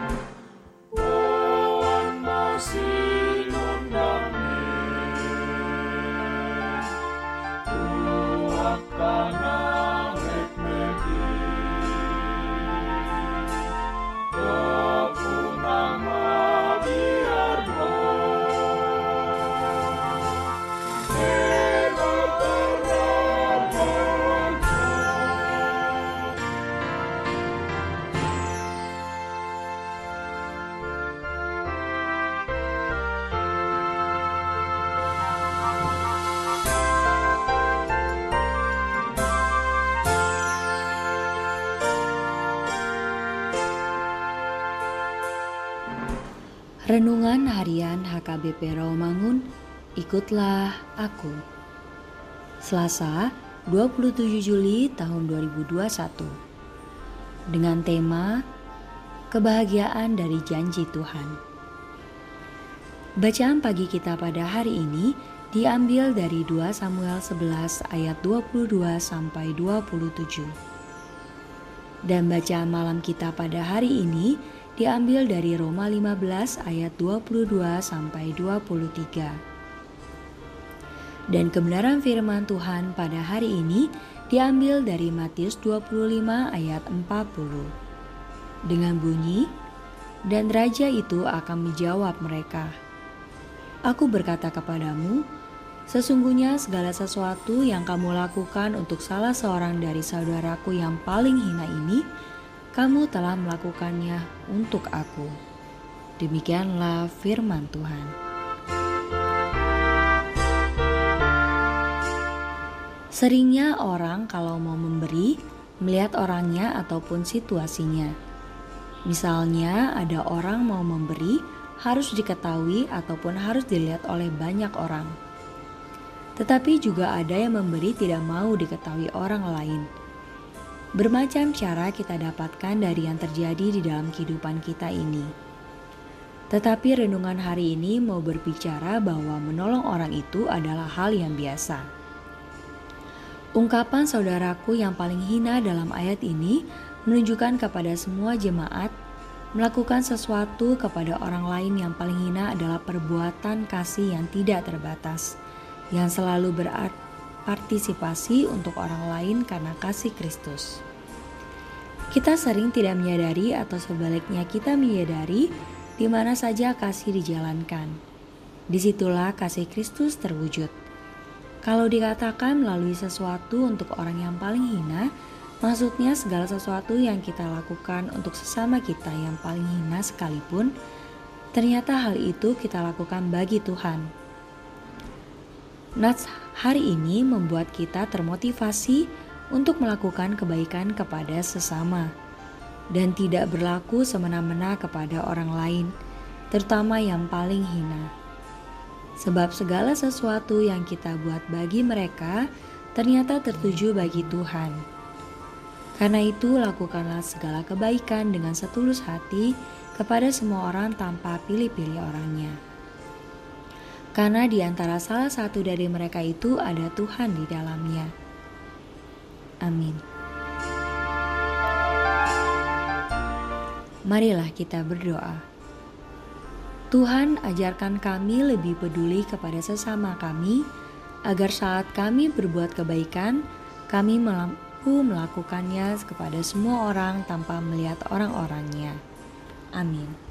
you Renungan Harian HKBP Rawamangun, ikutlah aku. Selasa, 27 Juli tahun 2021. Dengan tema Kebahagiaan dari Janji Tuhan. Bacaan pagi kita pada hari ini diambil dari 2 Samuel 11 ayat 22 sampai 27. Dan bacaan malam kita pada hari ini diambil dari Roma 15 ayat 22 sampai 23. Dan kebenaran firman Tuhan pada hari ini diambil dari Matius 25 ayat 40. Dengan bunyi, dan raja itu akan menjawab mereka, Aku berkata kepadamu, sesungguhnya segala sesuatu yang kamu lakukan untuk salah seorang dari saudaraku yang paling hina ini, kamu telah melakukannya untuk aku. Demikianlah firman Tuhan. Seringnya orang kalau mau memberi, melihat orangnya ataupun situasinya. Misalnya ada orang mau memberi, harus diketahui ataupun harus dilihat oleh banyak orang. Tetapi juga ada yang memberi tidak mau diketahui orang lain Bermacam cara kita dapatkan dari yang terjadi di dalam kehidupan kita ini. Tetapi renungan hari ini mau berbicara bahwa menolong orang itu adalah hal yang biasa. Ungkapan saudaraku yang paling hina dalam ayat ini menunjukkan kepada semua jemaat melakukan sesuatu kepada orang lain yang paling hina adalah perbuatan kasih yang tidak terbatas, yang selalu berarti partisipasi untuk orang lain karena kasih Kristus. Kita sering tidak menyadari atau sebaliknya kita menyadari di mana saja kasih dijalankan. Di situlah kasih Kristus terwujud. Kalau dikatakan melalui sesuatu untuk orang yang paling hina, maksudnya segala sesuatu yang kita lakukan untuk sesama kita yang paling hina sekalipun, ternyata hal itu kita lakukan bagi Tuhan. Nats hari ini membuat kita termotivasi untuk melakukan kebaikan kepada sesama dan tidak berlaku semena-mena kepada orang lain, terutama yang paling hina. Sebab segala sesuatu yang kita buat bagi mereka ternyata tertuju bagi Tuhan. Karena itu, lakukanlah segala kebaikan dengan setulus hati kepada semua orang tanpa pilih-pilih orangnya karena di antara salah satu dari mereka itu ada Tuhan di dalamnya. Amin. Marilah kita berdoa. Tuhan, ajarkan kami lebih peduli kepada sesama kami, agar saat kami berbuat kebaikan, kami mampu melakukannya kepada semua orang tanpa melihat orang-orangnya. Amin.